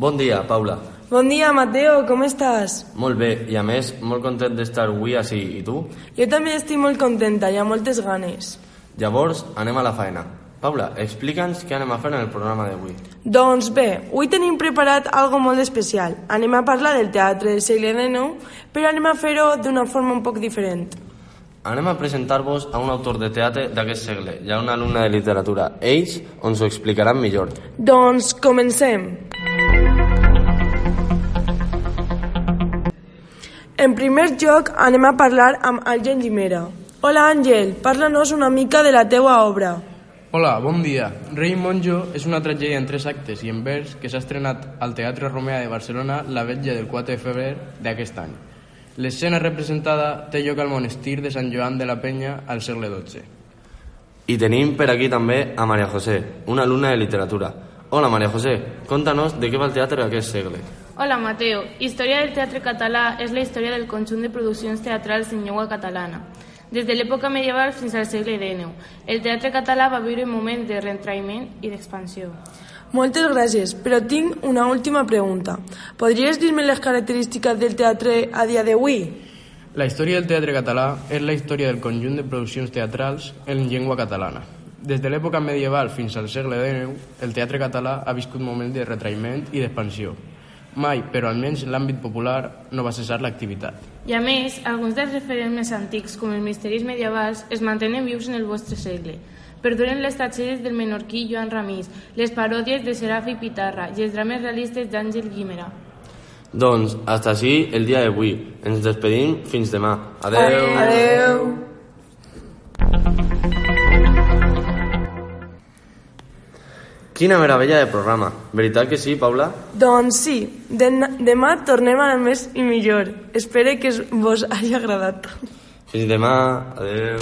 Bon dia, Paula. Bon dia, Mateo, com estàs? Molt bé, i a més, molt content d'estar avui així. I tu? Jo també estic molt contenta i amb moltes ganes. Llavors, anem a la feina. Paula, explica'ns què anem a fer en el programa d'avui. Doncs bé, avui tenim preparat algo molt especial. Anem a parlar del teatre del segle XIX, però anem a fer-ho d'una forma un poc diferent. Anem a presentar-vos a un autor de teatre d'aquest segle i a una alumna de literatura. Ells ens ho explicaran millor. Doncs comencem. En primer lloc, anem a parlar amb Àngel Gimera. Hola, Àngel, parla'ns una mica de la teua obra. Hola, bon dia. Rei Monjo és una tragèdia en tres actes i en vers que s'ha estrenat al Teatre Romea de Barcelona la vetlla del 4 de febrer d'aquest any. L'escena representada té lloc al monestir de Sant Joan de la Penya al segle XII. I tenim per aquí també a Maria José, una alumna de literatura. Hola, Maria José, conta-nos de què va el teatre d'aquest segle. Hola, Mateo. Història del teatre català és la història del conjunt de produccions teatrals en llengua catalana. Des de l'època medieval fins al segle XIX, el teatre català va viure un moment de reentraïment i d'expansió. Moltes gràcies, però tinc una última pregunta. Podries dir-me les característiques del teatre a dia d'avui? La història del teatre català és la història del conjunt de produccions teatrals en llengua catalana. Des de l'època medieval fins al segle XIX, el teatre català ha viscut moments de retraïment i d'expansió. Mai, però almenys en l'àmbit popular, no va cessar l'activitat. I a més, alguns dels referents més antics, com els misteris medievals, es mantenen vius en el vostre segle. Perduren les tragèdies del menorquí Joan Ramís, les paròdies de Serafi Pitarra i els drames realistes d'Àngel Guimera. Doncs, hasta així el dia d'avui. Ens despedim fins demà. Adeu. Adeu. Quina meravella de programa. Veritat que sí, Paula? Doncs sí, de demà tornem a més i millor. Espero que vos hagi agradat. Fins demà. Adeu.